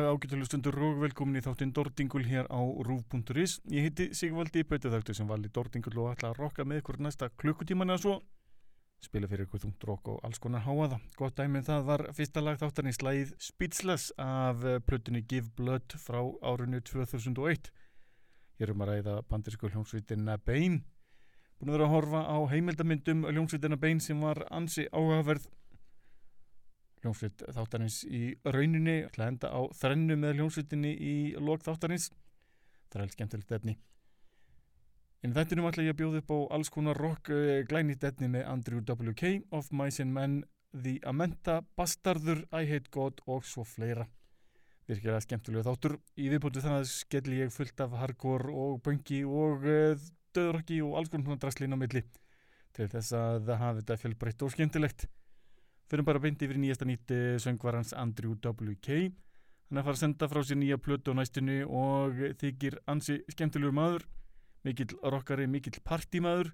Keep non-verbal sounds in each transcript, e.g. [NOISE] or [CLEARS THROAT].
dag ágættulega stundur og velkomin í þáttinn Dordingul hér á rúf.is. Ég heiti Sigvaldi Bötuðaktu sem vali Dordingul og ætla að rokka með ykkur næsta klukkutíman eða svo. Spila fyrir ykkur þungt rokk og alls konar háaða. Gott dæmið það var fyrsta lag þáttan í slæð Speechless af eh, plötunni Give Blood frá árunni 2001. Ég er um að ræða bandirsku hljómsveitina Bane. Búin að vera að horfa á heimildamindum hljómsveitina Bane sem var ansi áhugaverð hljómsveit þáttarins í rauninni. Ætla að enda á þrennu með hljómsveitinni í lok þáttarins. Það er alveg skemmtilegt efni. En þettinum ætla ég að bjóða upp á alls konar rock uh, glænýtt efni með Andrew W.K. Of Mice and Men The Amenta, Bastardur, I Hate God og svo fleira. Virkilega skemmtilega þáttur. Í viðbútið þannig að skelli ég fullt af hardcore og bungi og uh, döðrocki og alls konar drasslín á milli til þess að það hafi þetta fjölbreytt og skemmtilegt Fyrir bara beint yfir nýjasta nýtt söngvarans Andrew W.K. Hann er að fara að senda frá sér nýja plötu á næstinu og þykir ansi skemmtilegur maður, mikill rockari, mikill partímaður.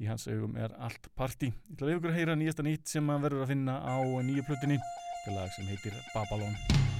Í hans augum er allt partí. Ég ætla að við ykkur að heyra nýjasta nýtt sem hann verður að finna á nýja plötunni. Þetta lag sem heitir Babylon.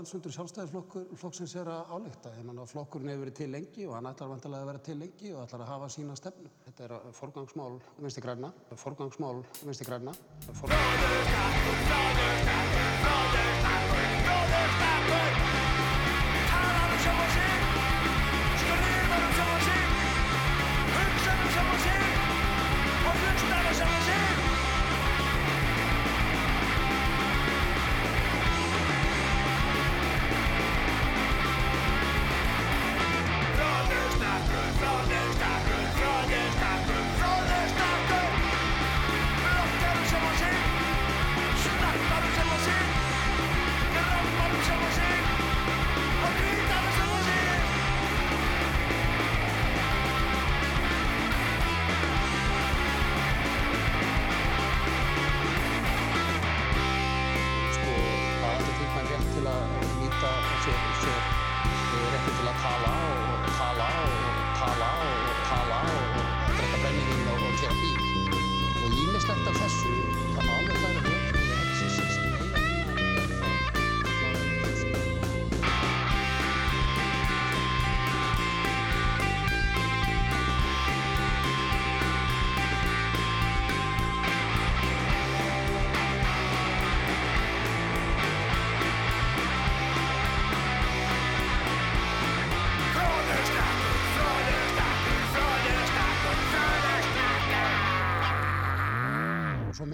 Landsfundur sjálfstæðisflokksins er að álíkta. Ég manna flokkurinn hefur verið til lengi og hann ætlar vantilega að vera til lengi og ætlar að hafa sína stefnu. Þetta er forgangsmál vinsti græna, forgangsmál vinsti græna. Sko,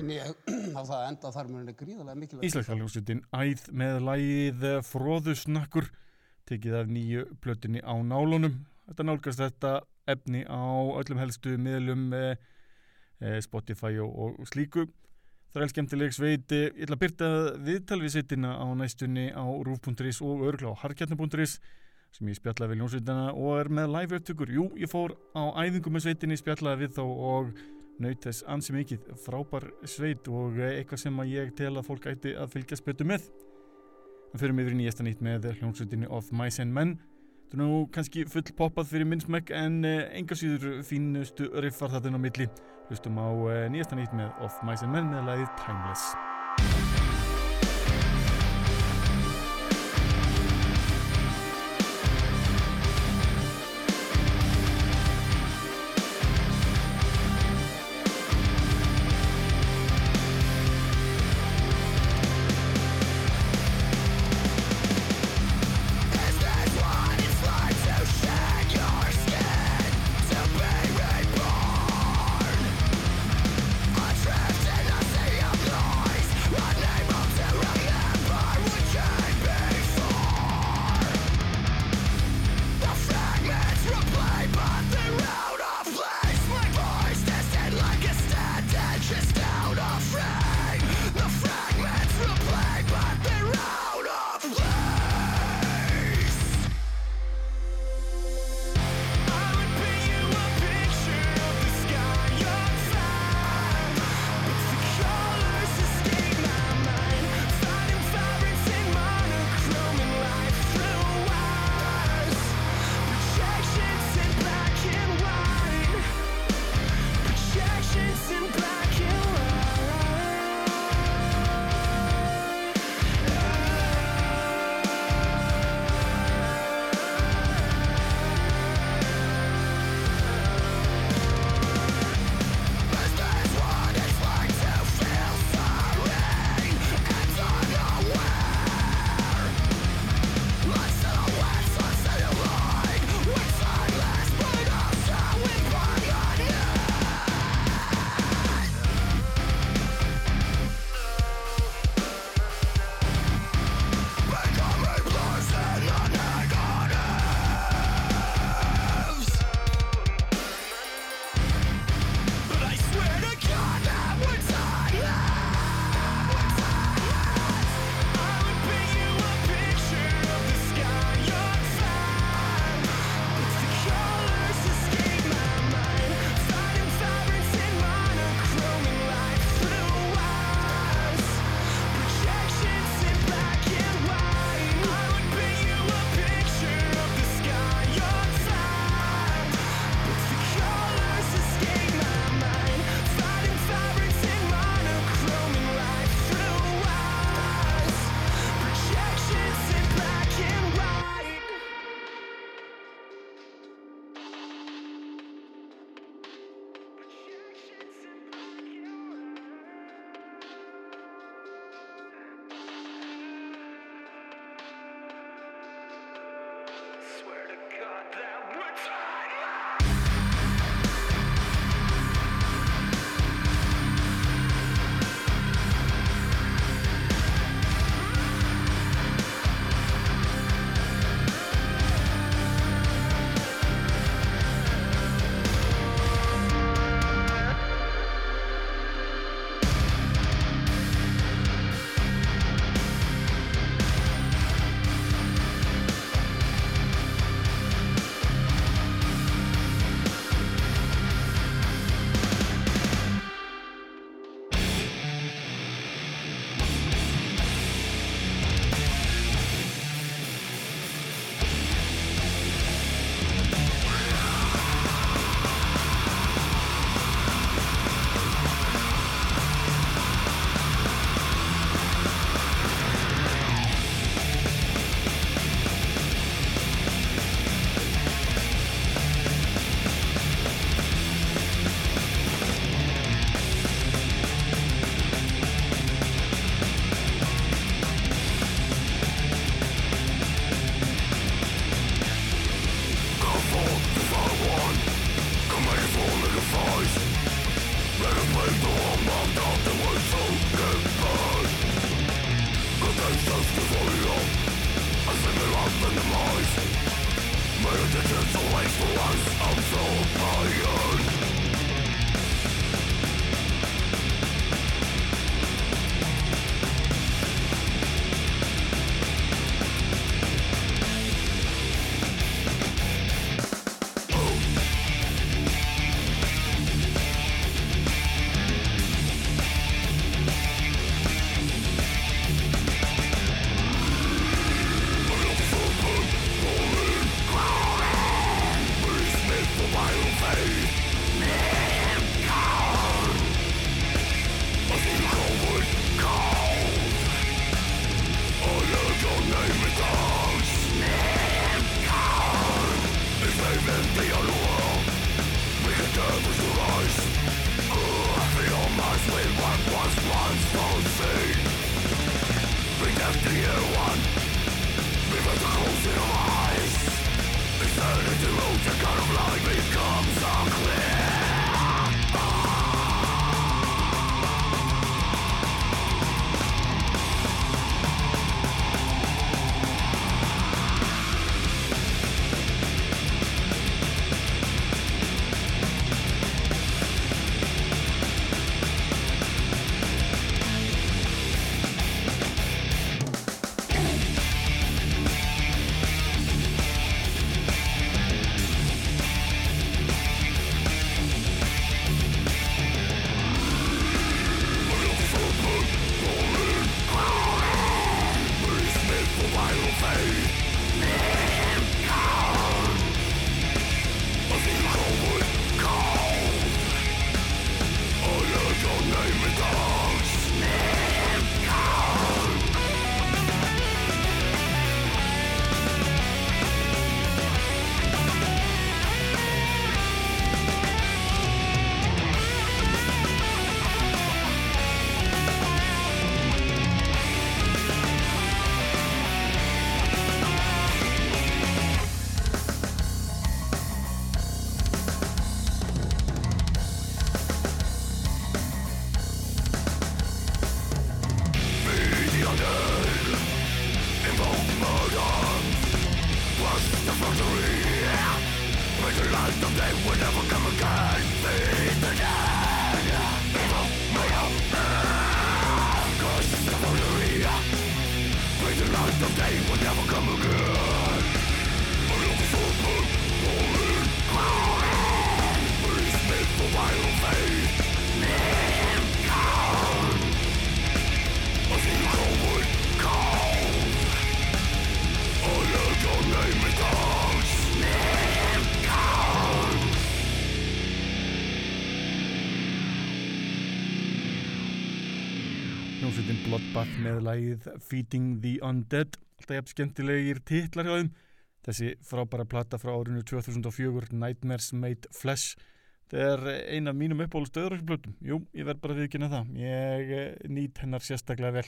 minni á [CLEARS THROAT] það að enda þar mjög gríðarlega mikilvægt. Íslenska hljómsveitin æð með lægið Fróðusnakkur tekið af nýju plötinni á nálunum. Þetta nálgast þetta efni á öllum helstu miðlum eh, eh, Spotify og, og slíku. Það er skemmtileg sveit. Eh, Ég ætla að byrta viðtalvið á næstunni á rúf.is og örgla á harkjarni.is sem ég spjallaði við hljómsveitina og er með live upptökur. Jú, ég fór á æfingu með sveitinni, spjallaði við þá og naut þess ansi mikið. Frábær sveit og eh, eitthvað sem að ég tel að fólk ætti að fylgjast betur með. Það fyrir mig yfir í nýjasta nýtt með hljómsveitinni of Mice and Men. Það er nú kannski full poppað fyrir minn smekk en eh, enga síður fínustu riffar inn á milli. Hlustum á eh, nýjasta nýtt með of Mice and Men með lagið Timeless með lagið Feeding the Undead. Alltaf jafn skemmtilegir titlar hjá þeim. Þessi frábæra plata frá árinu 2004 Nightmares Made Flesh þetta er ein af mínum uppáhalds döðröksblötum jú, ég verð bara að viðkynna það. Ég eh, nýt hennar sérstaklega vel.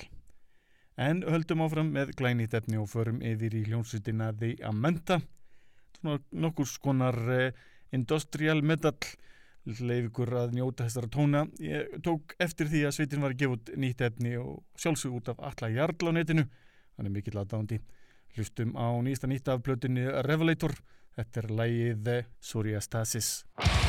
En höldum áfram með glænýtt efni og förum yfir í hljómsveitina The svona nokkur skonar eh, industrial metal leif ykkur að njóta þessara tóna. Ég tók eftir því að sveitin var að gefa út nýtt efni og sjálfsög út af alla jarl á netinu. Hann er mikill aðdándi hlustum á nýsta nýtt af blötunni Revelator. Þetta er lægið Soriastasis Human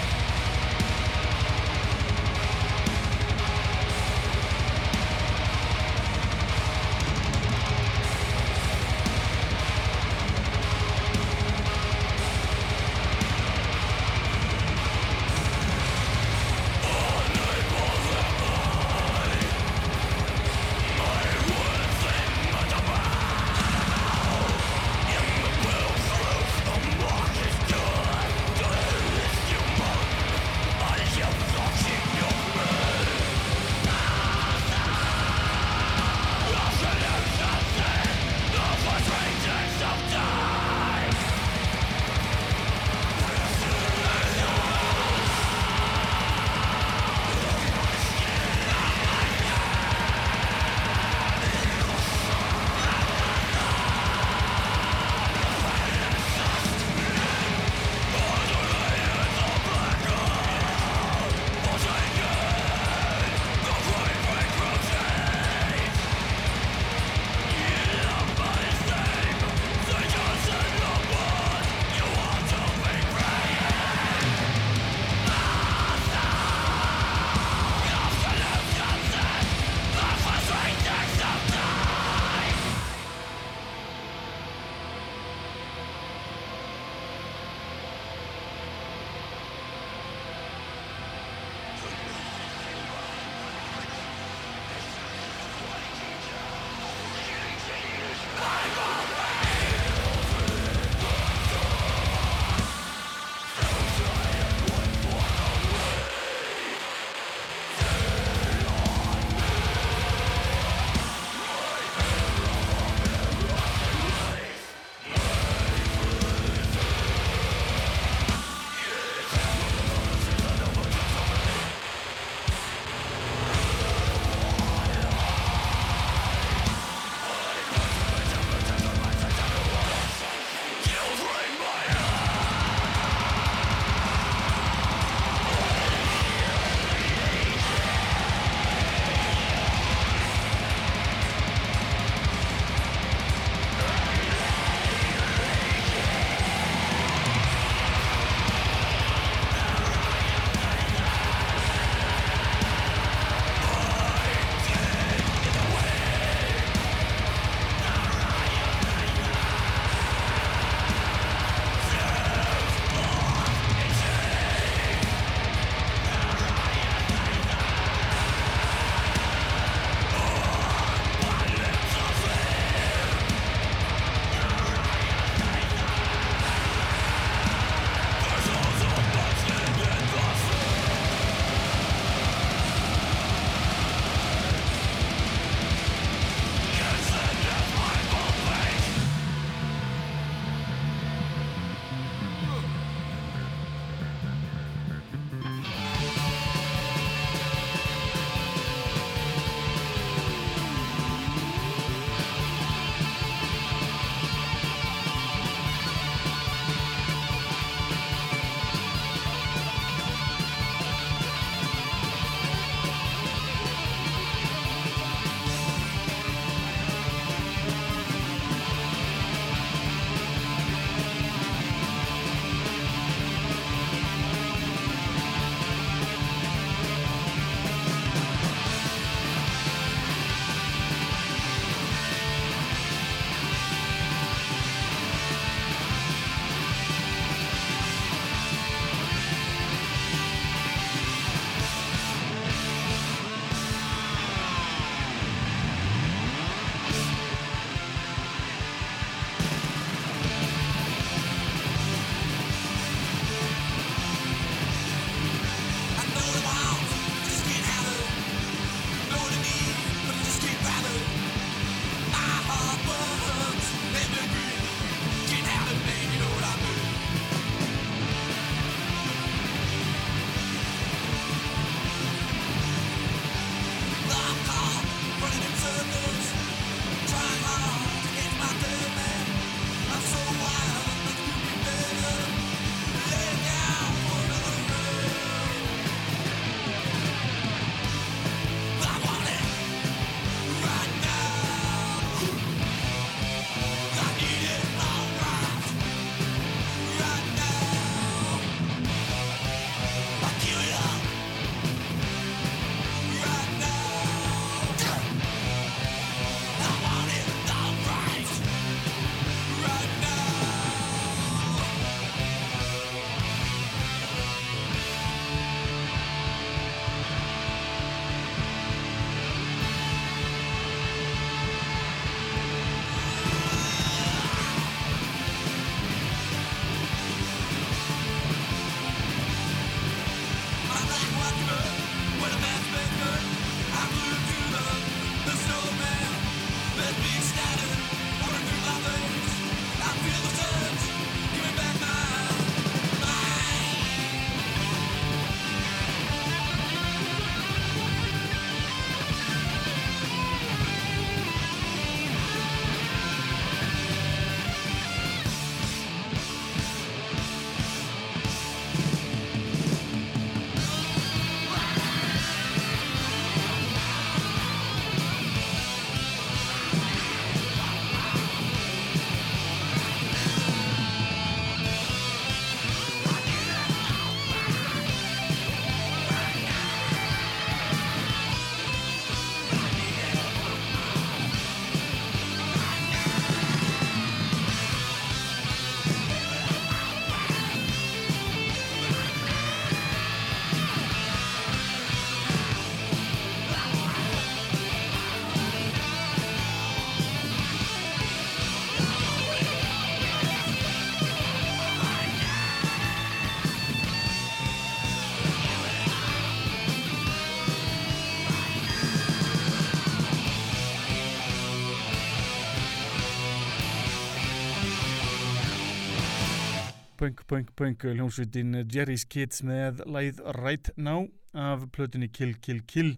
punk, punk, punk hljómsveitin Jerry's Kids með læð Right Now af plötunni Kill, Kill, Kill.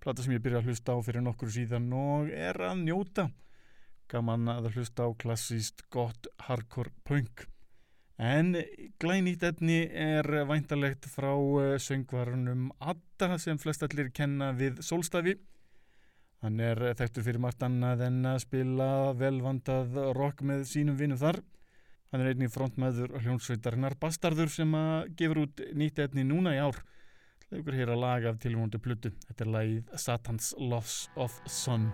Plata sem ég byrja að hlusta á fyrir nokkur síðan og er að njóta. Gaman að hlusta á klassíst gott hardcore punk. En glænýtt etni er væntalegt frá söngvarunum Adda sem flest allir kenna við Solstafi hann er þekktur fyrir margt annað en að spila velvandað rock með sínum vinum þar hann er einnig frontmaður hljónsveitarinnar Bastardur sem að gefur út nýtt etni núna í ár Legur hér að laga af tilvonandi plötu. Þetta er lagið Satans Loss of Sun.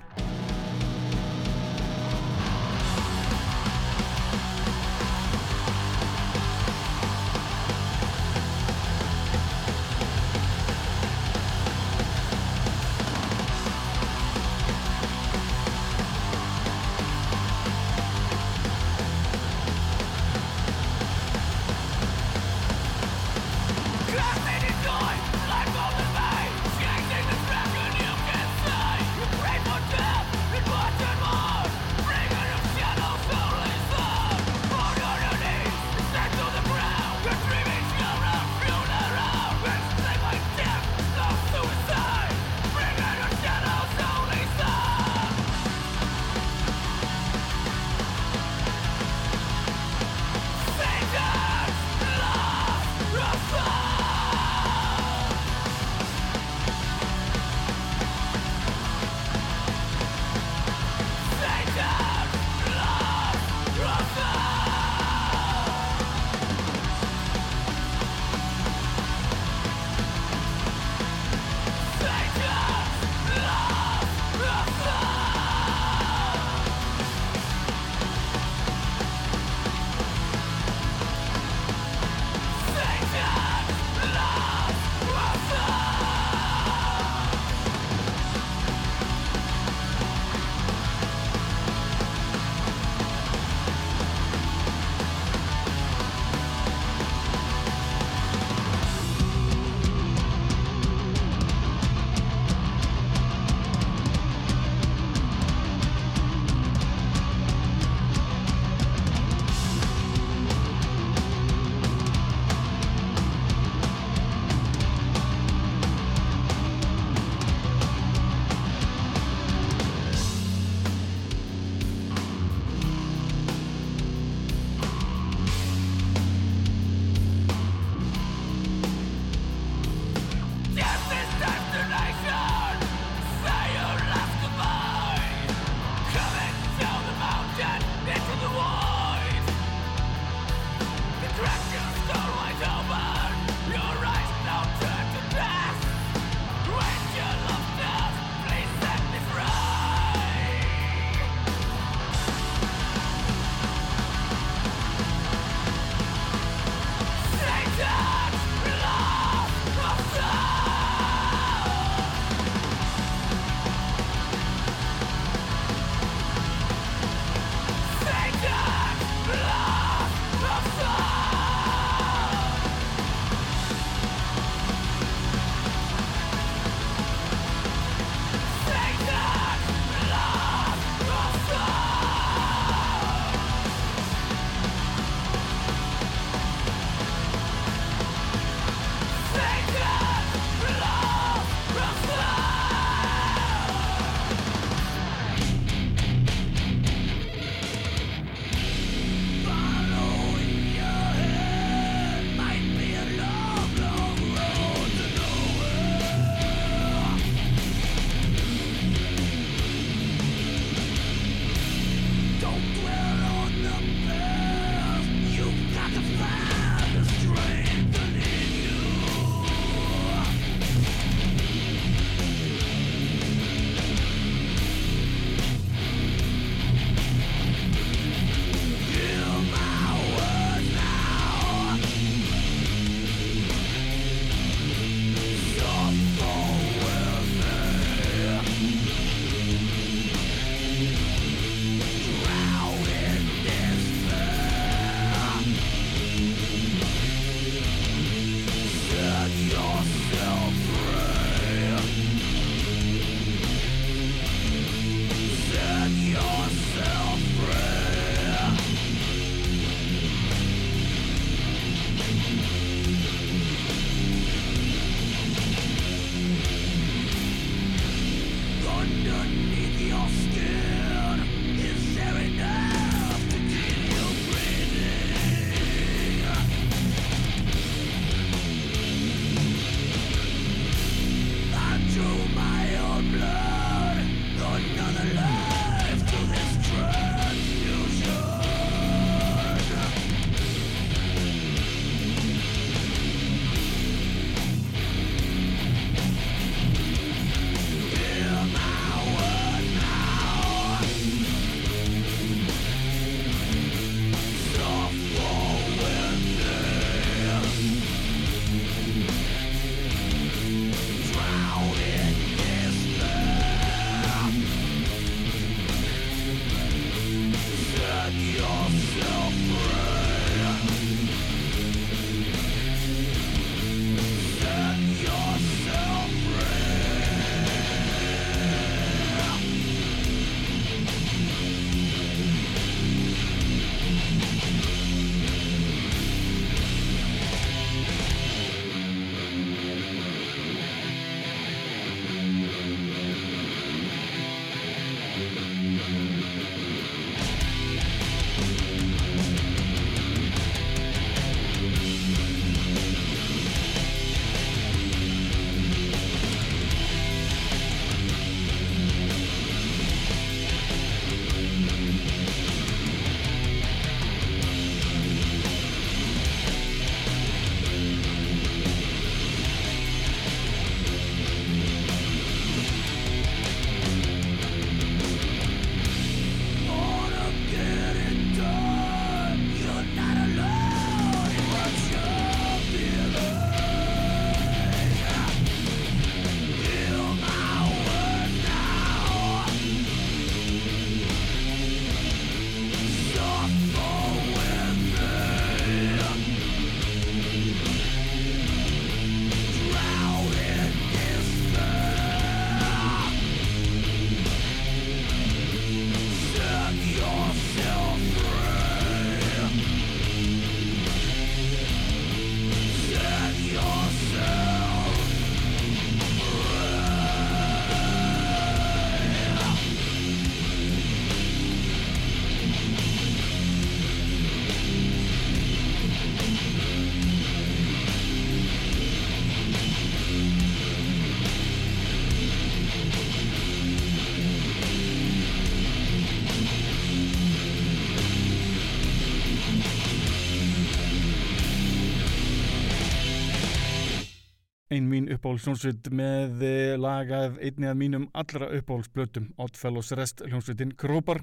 Ein mín uppáhaldsljónsveit með eh, lag af einni af mínum allra uppáhaldsblötum Oddfellows Rest hljónsveitin Krópar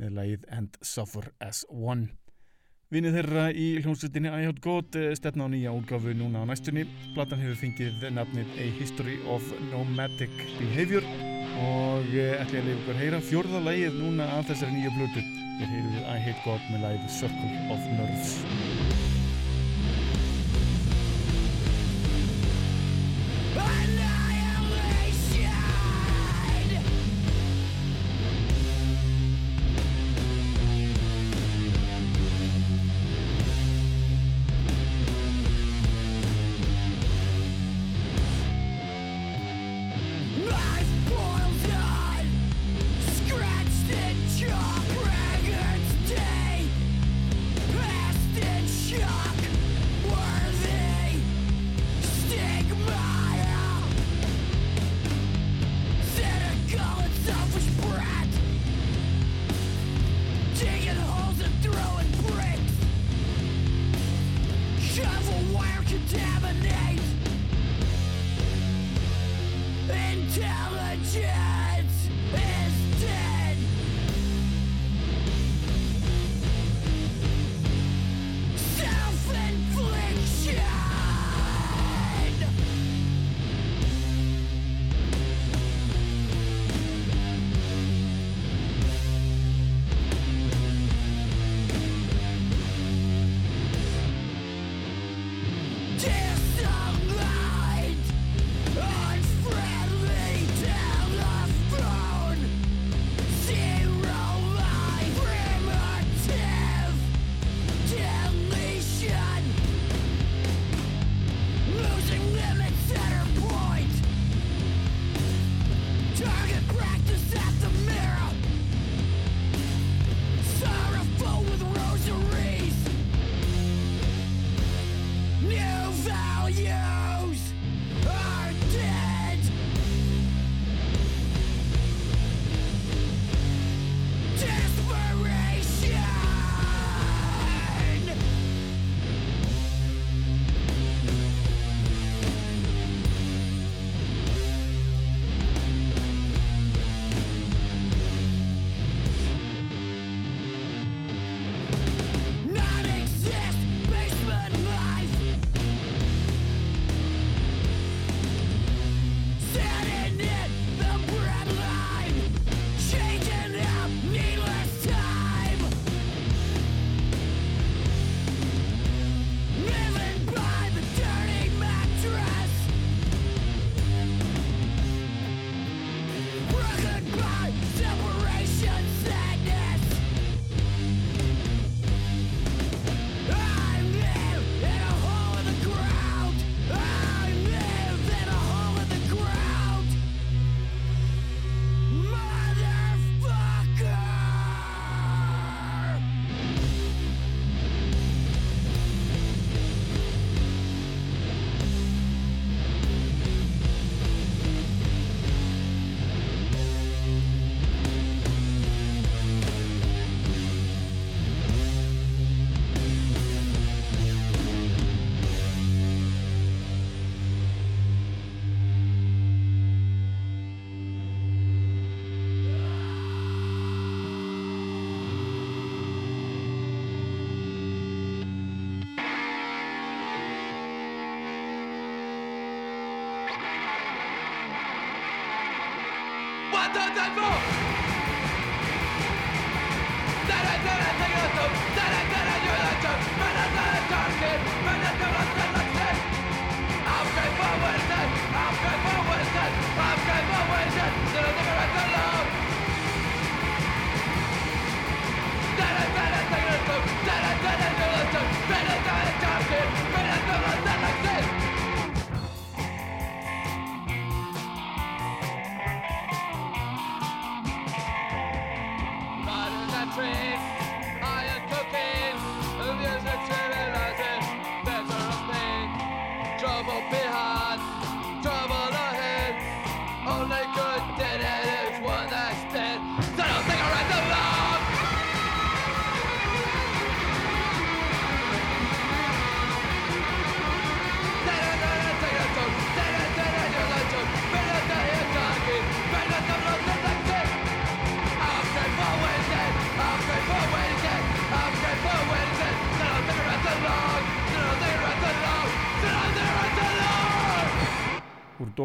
með lagið And Suffer as One. Vinið þeirra í hljónsveitinni I Hot God eh, stefna á nýja útgafu núna á næstunni. Platan hefur fengið nafnið A History of Nomadic Behavior og eh, ætla ég að leiða ykkur heyra fjórða lagið núna af þessari nýja blötu. Ég heyru við Hate God með lagið Circle of Nerves. Nintendo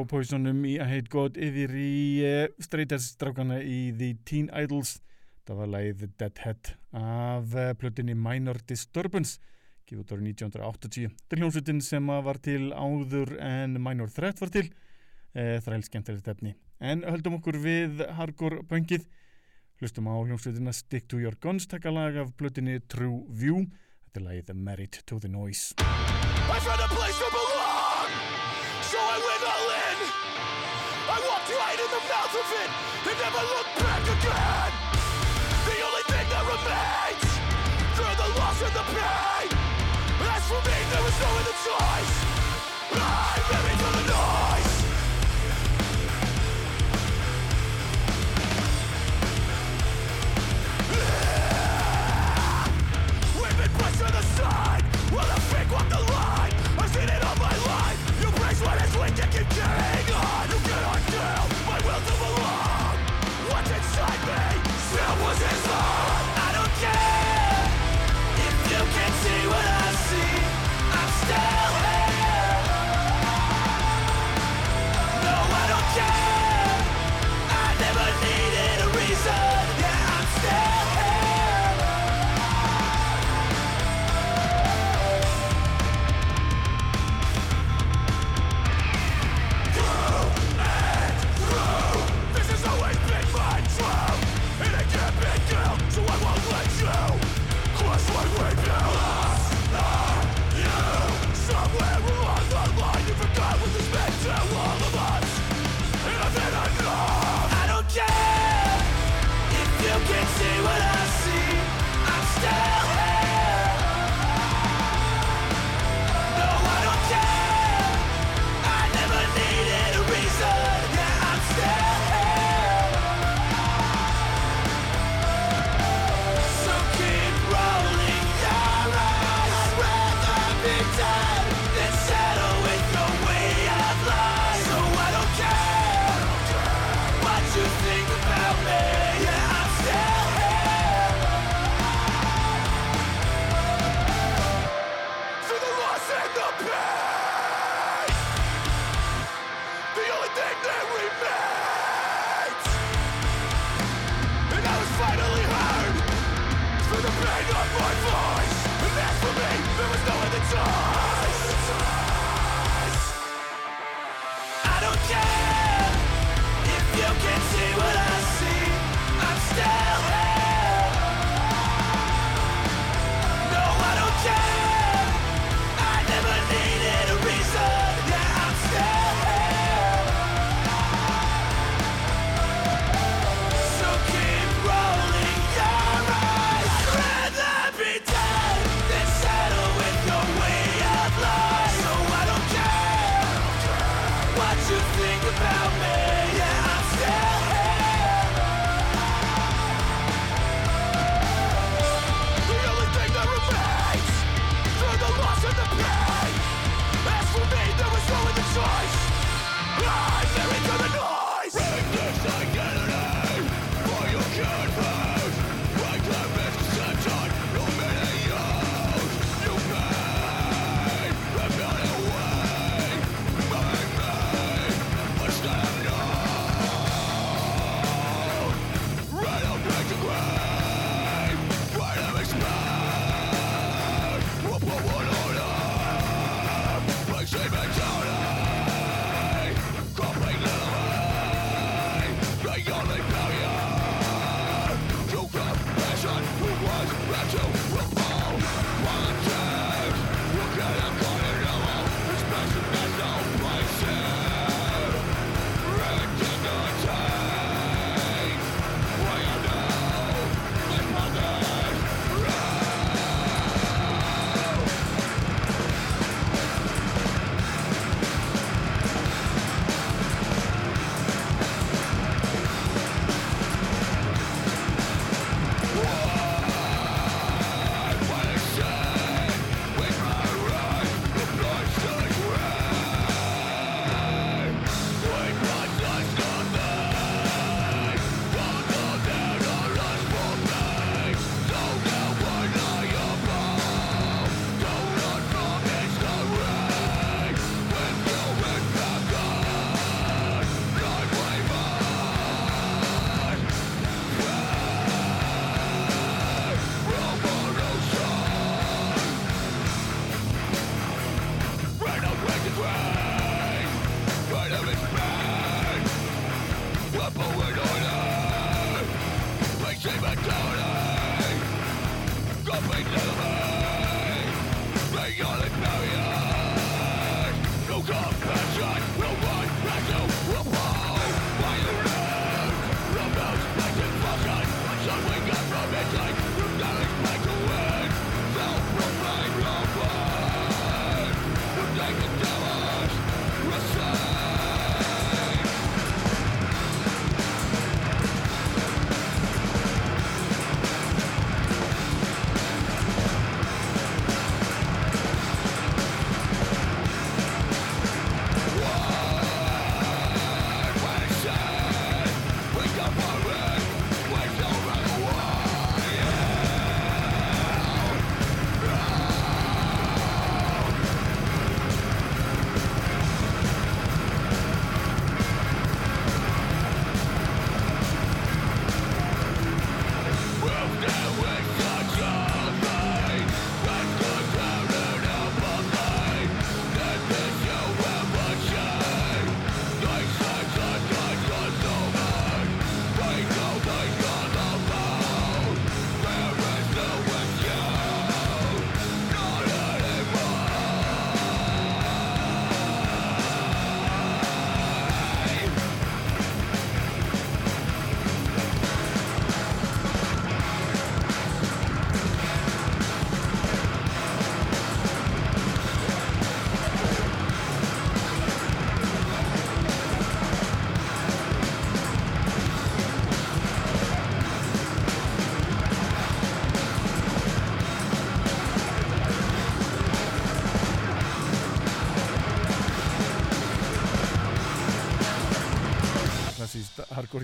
Dog Poisonum í I Hate God yfir í uh, Straight Edge strákana í The Teen Idols. Það var lagið Deadhead af uh, plötinni Minor Disturbance gefið út árið 1980 þetta er hljómsveitin sem að var til áður en Minor Threat var til uh, þræl skemmtilegt efni. En höldum okkur við hardcore pöngið. Hlustum á hljómsveitina Stick to Your Guns taka lag af plötinni True View. Þetta er lagið Married to the Noise. I found a place to belong, mouth of it and never looked back again. The only thing that remains through the loss and the pain. As for me, there was no other choice. I'm ready for the noise. We've been pushed to the side While the fake walk the line I've seen it all my life You praise what is and keep carrying on You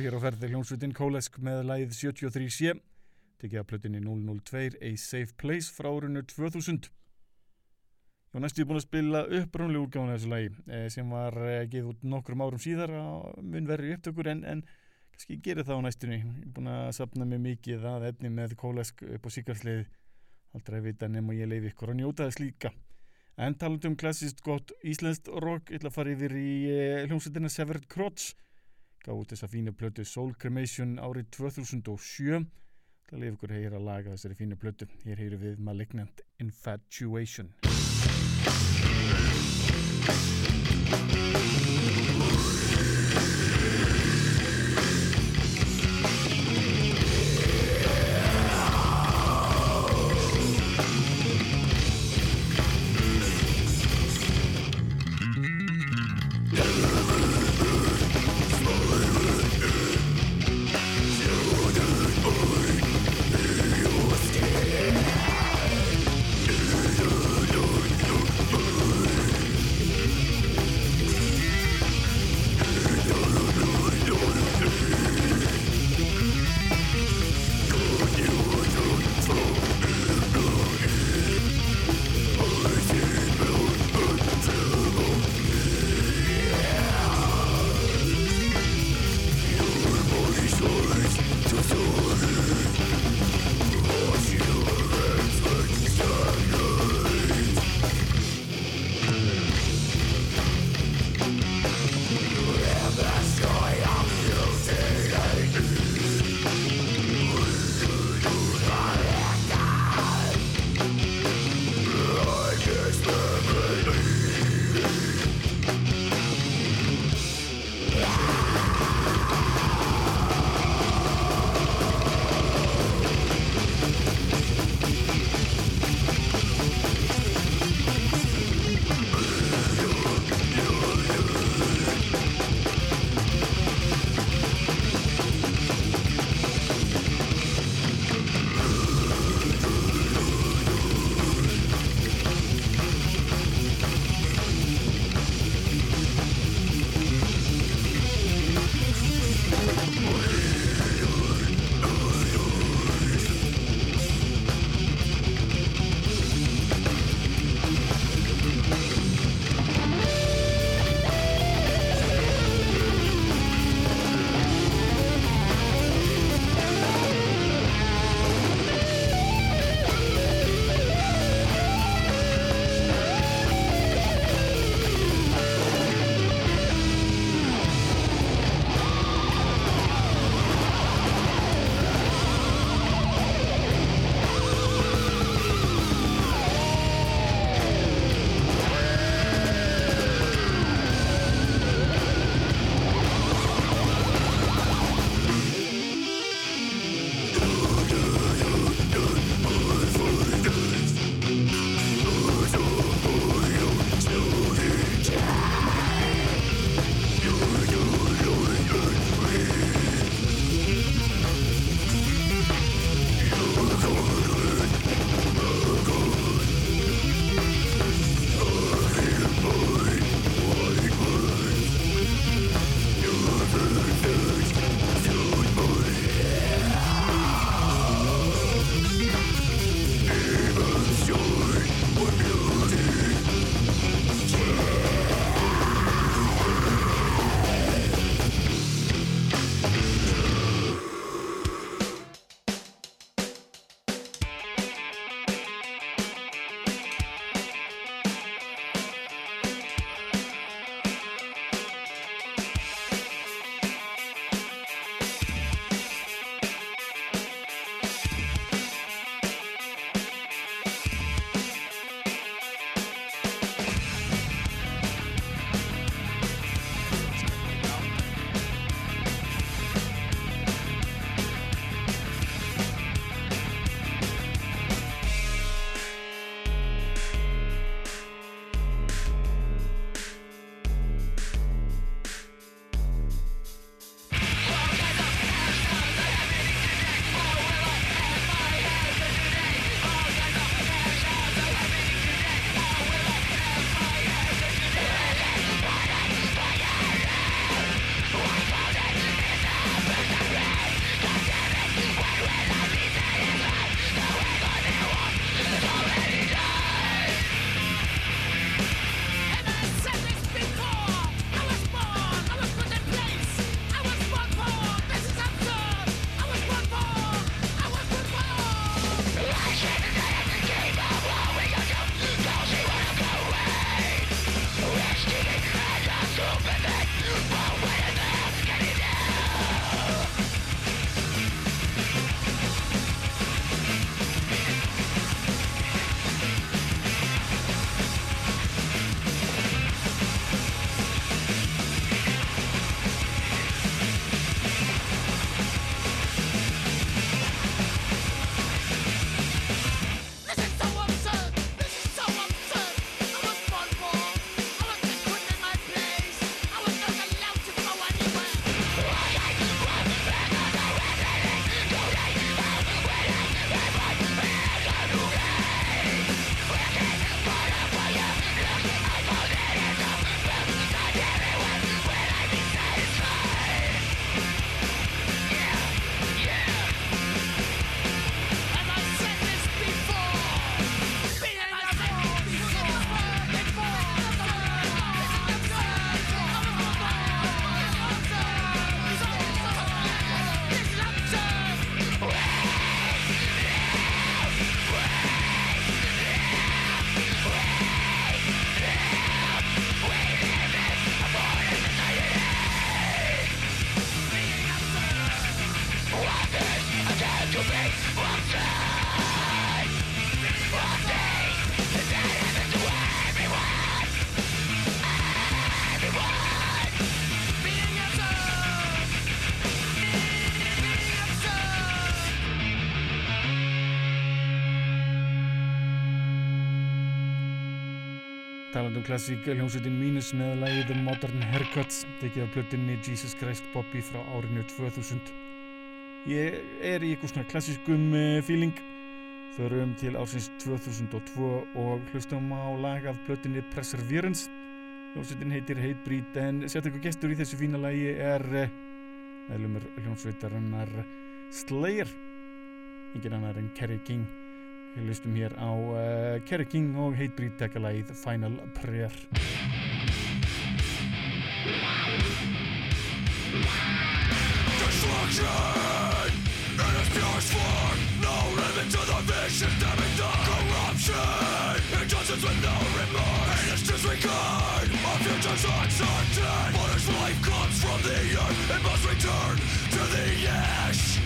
hér á ferði hljómsveitin Kólesk með lægið 73C tekið að plötinni 002 A Safe Place frá árinu 2000 Ég var næstu búin að spila upprúnlega úrgáðan þessu lægi eh, sem var eh, geið út nokkrum árum síðar á mun verri upptökur en, en kannski ég geri það á næstunni. Ég er búin að sapna mig mikið að efni með Kólesk upp á síkarslið aldrei að vita nema ég leiði ykkur að njóta þess líka. En talandum um klassíst gott íslenskt rock ég ætla að fara yfir í eh, hljómsveitina Severed Crotch gaf út þessa fínu plötu Soul Cremation árið 2007 Það leif ykkur heyra að laga þessari fínu plötu. Hér heyru við Malignant Infatuation klassík hljómsveitin Mínus með lagið The Modern Haircuts tekið af plötinni Jesus Christ Bobby frá árinu 2000 Ég er í eitthvað svona klassískum uh, feeling. Förum til ársins 2002 og hlustum á lag af plötinni Perseverance. Hljómsveitin heitir Hatebreed en sérstaklega gestur í þessu fína lagi er uh, meðlumur hljómsveitarinnar Slayer. Engin annar en Kerry King Við lustum hér á uh, Kerry King og Hatebreed tekkalægið Final Prayer. Destruction! In its purest form No limit to the vision Stemming the corruption! Injustice with no remorse! Heinous disregard Our future's uncertain! But as life comes from the earth It must return to the ash! Cleanse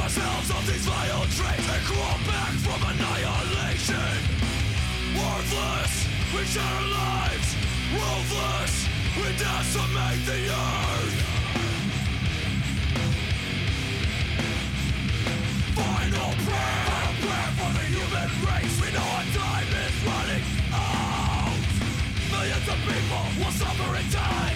ourselves of these vile traits And crawl back from annihilation. Worthless, we share our lives. Ruthless, we decimate the earth. Final prayer, final prayer for the human race. We know our time is running out. Millions of people will suffer in time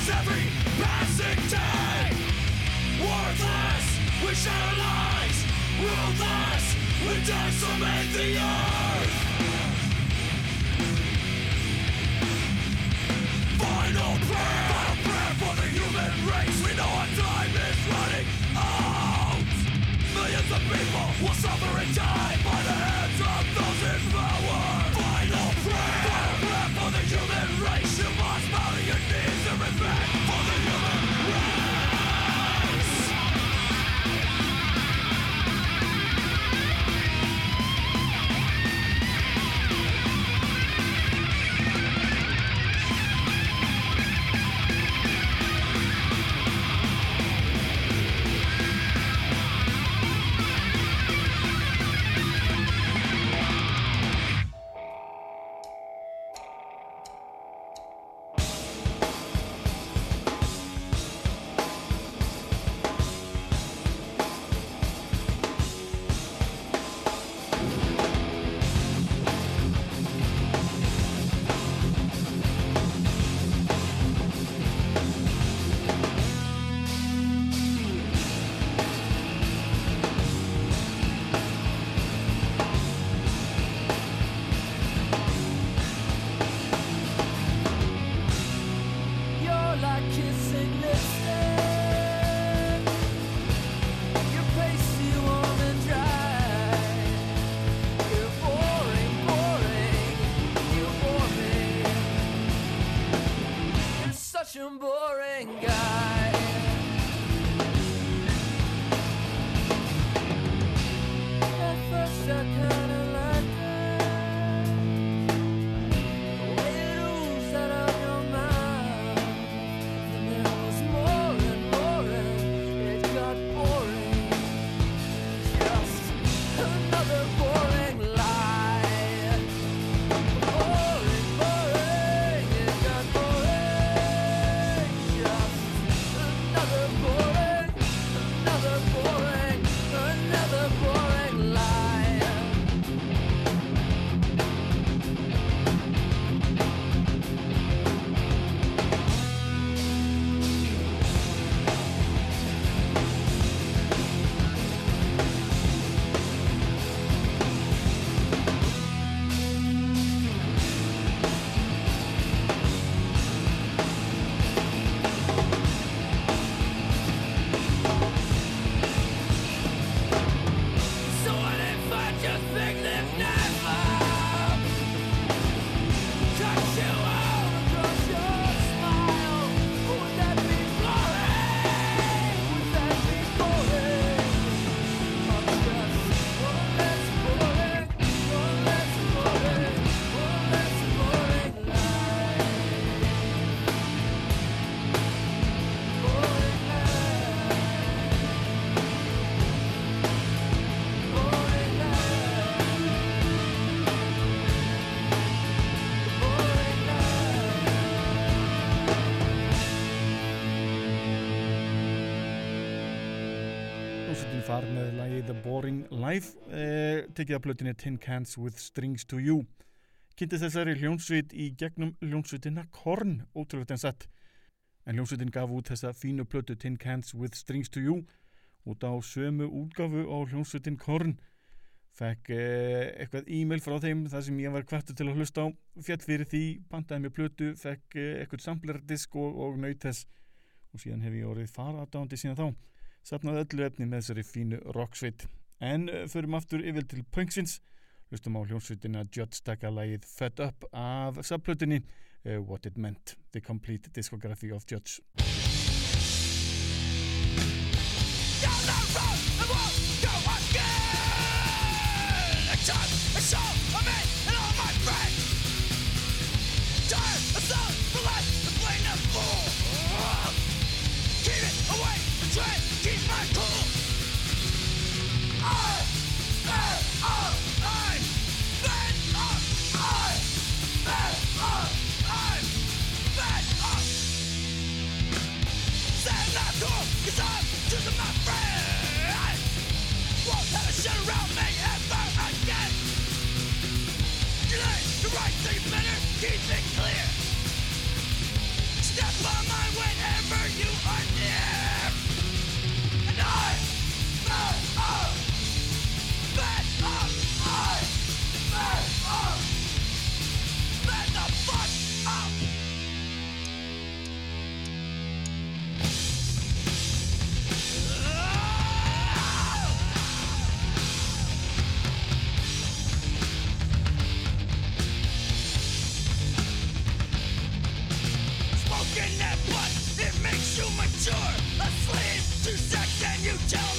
is every passing day. Worthless, we share our lives Ruthless, we decimate the earth. Final prayer, þar með lagi The Boring Life eh, tekið af plötinni Tin Cans with Strings to You. Kynntist þessari hljónsveit í gegnum hljónsveitina Korn ótrúlega en sett en hljónsveitin gaf út þessa fínu plötu Tin Cans with Strings to You út á sömu útgafu á hljónsveitin Korn. Fekk eh, eitthvað e-mail frá þeim þar sem ég var kvartu til að hlusta á fjall fyrir því, pantaði mér plötu fekk eh, eitthvað samplerdisk og, og naut þess. Og síðan hef ég orðið faradándi síðan þá sapnaði öllu efni með þessari fínu rocksveit. En uh, förum aftur yfir til punksins hlustum á hljónsveitina Judd stakka lagið Fed Up af subplötunni uh, What It Meant The Complete Discography of Judge you tell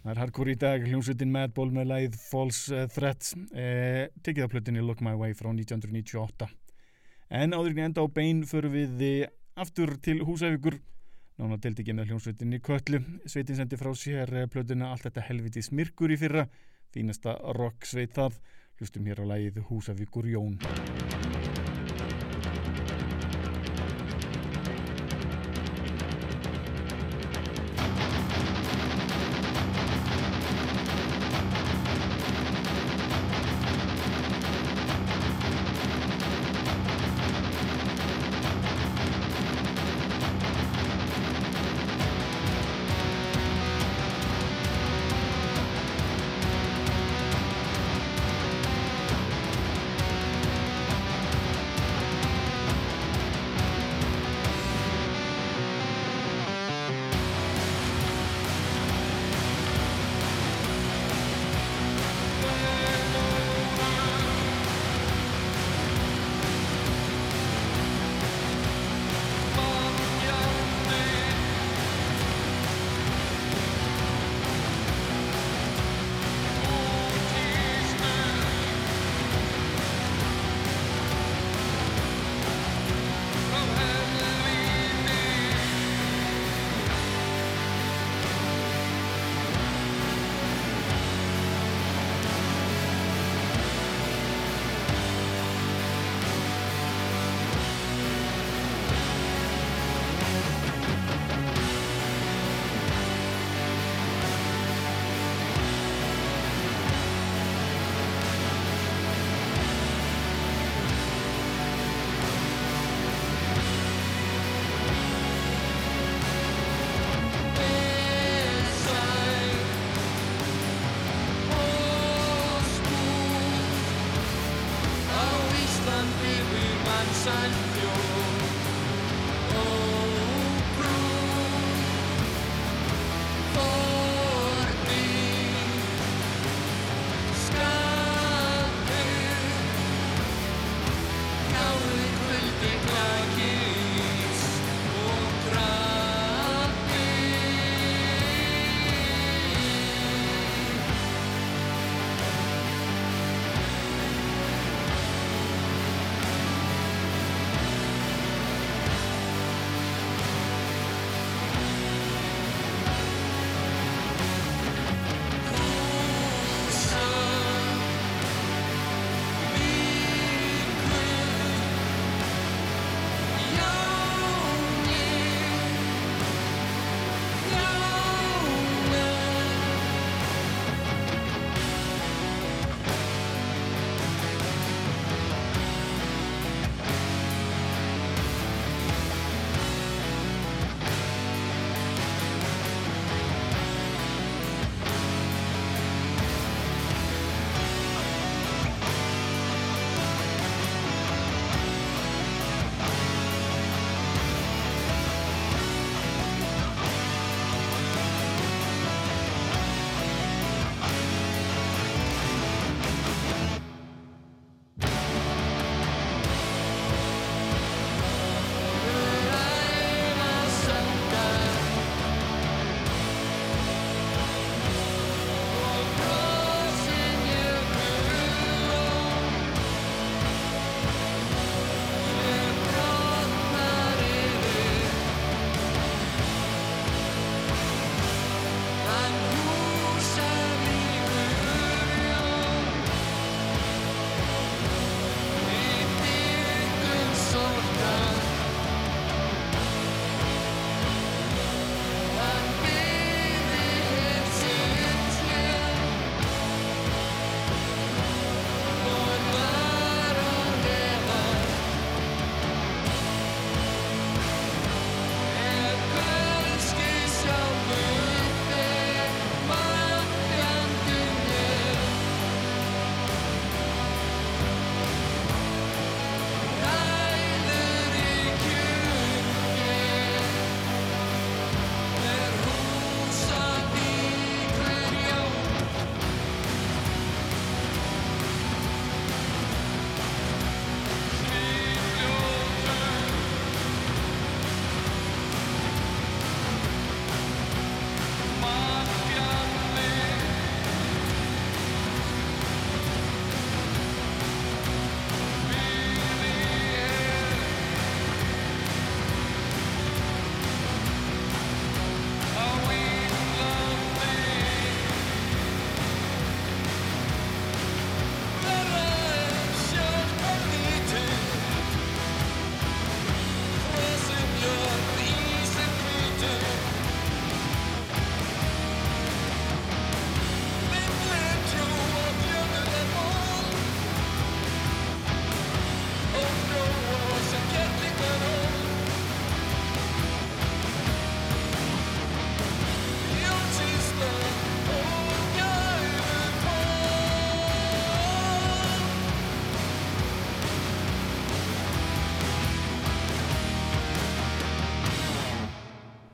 Það er hardcore í dag, hljómsveitin Madball með lagið False eh, Threats. Eh, tekið af plötinni Look My Way frá 1998 en áður en enda á bein förum við eh, aftur til Húsavíkur. Nána delt ekki með hljómsveitinni Kötlu. Sveitin sendi frá sér eh, plötuna allt þetta helvitis myrkur í fyrra. Fínasta rock sveit það. Hlustum hér á lagið Húsavíkur Jón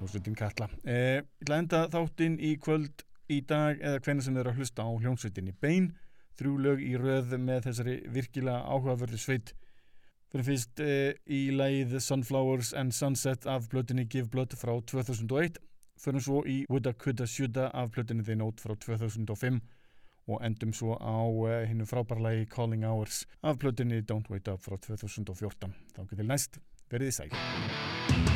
hljómsveitin Katla. Eh, ég enda þáttinn í kvöld í dag eða hvernig sem þið eru að hlusta á hljómsveitinni Bein, þrjú lög í röð með þessari virkilega áhugaverðu sveit. Fyrir fyrst eh, í lagið Sunflowers and Sunset af blötinni Give Blood frá 2001, fyrir svo í Woulda Coulda Shoulda af blötinni The Note frá 2005 og endum svo á uh, hinnu frábærlagi Calling Hours af blötinni Don't Wait Up frá 2014. Þá getur næst verið í sæl.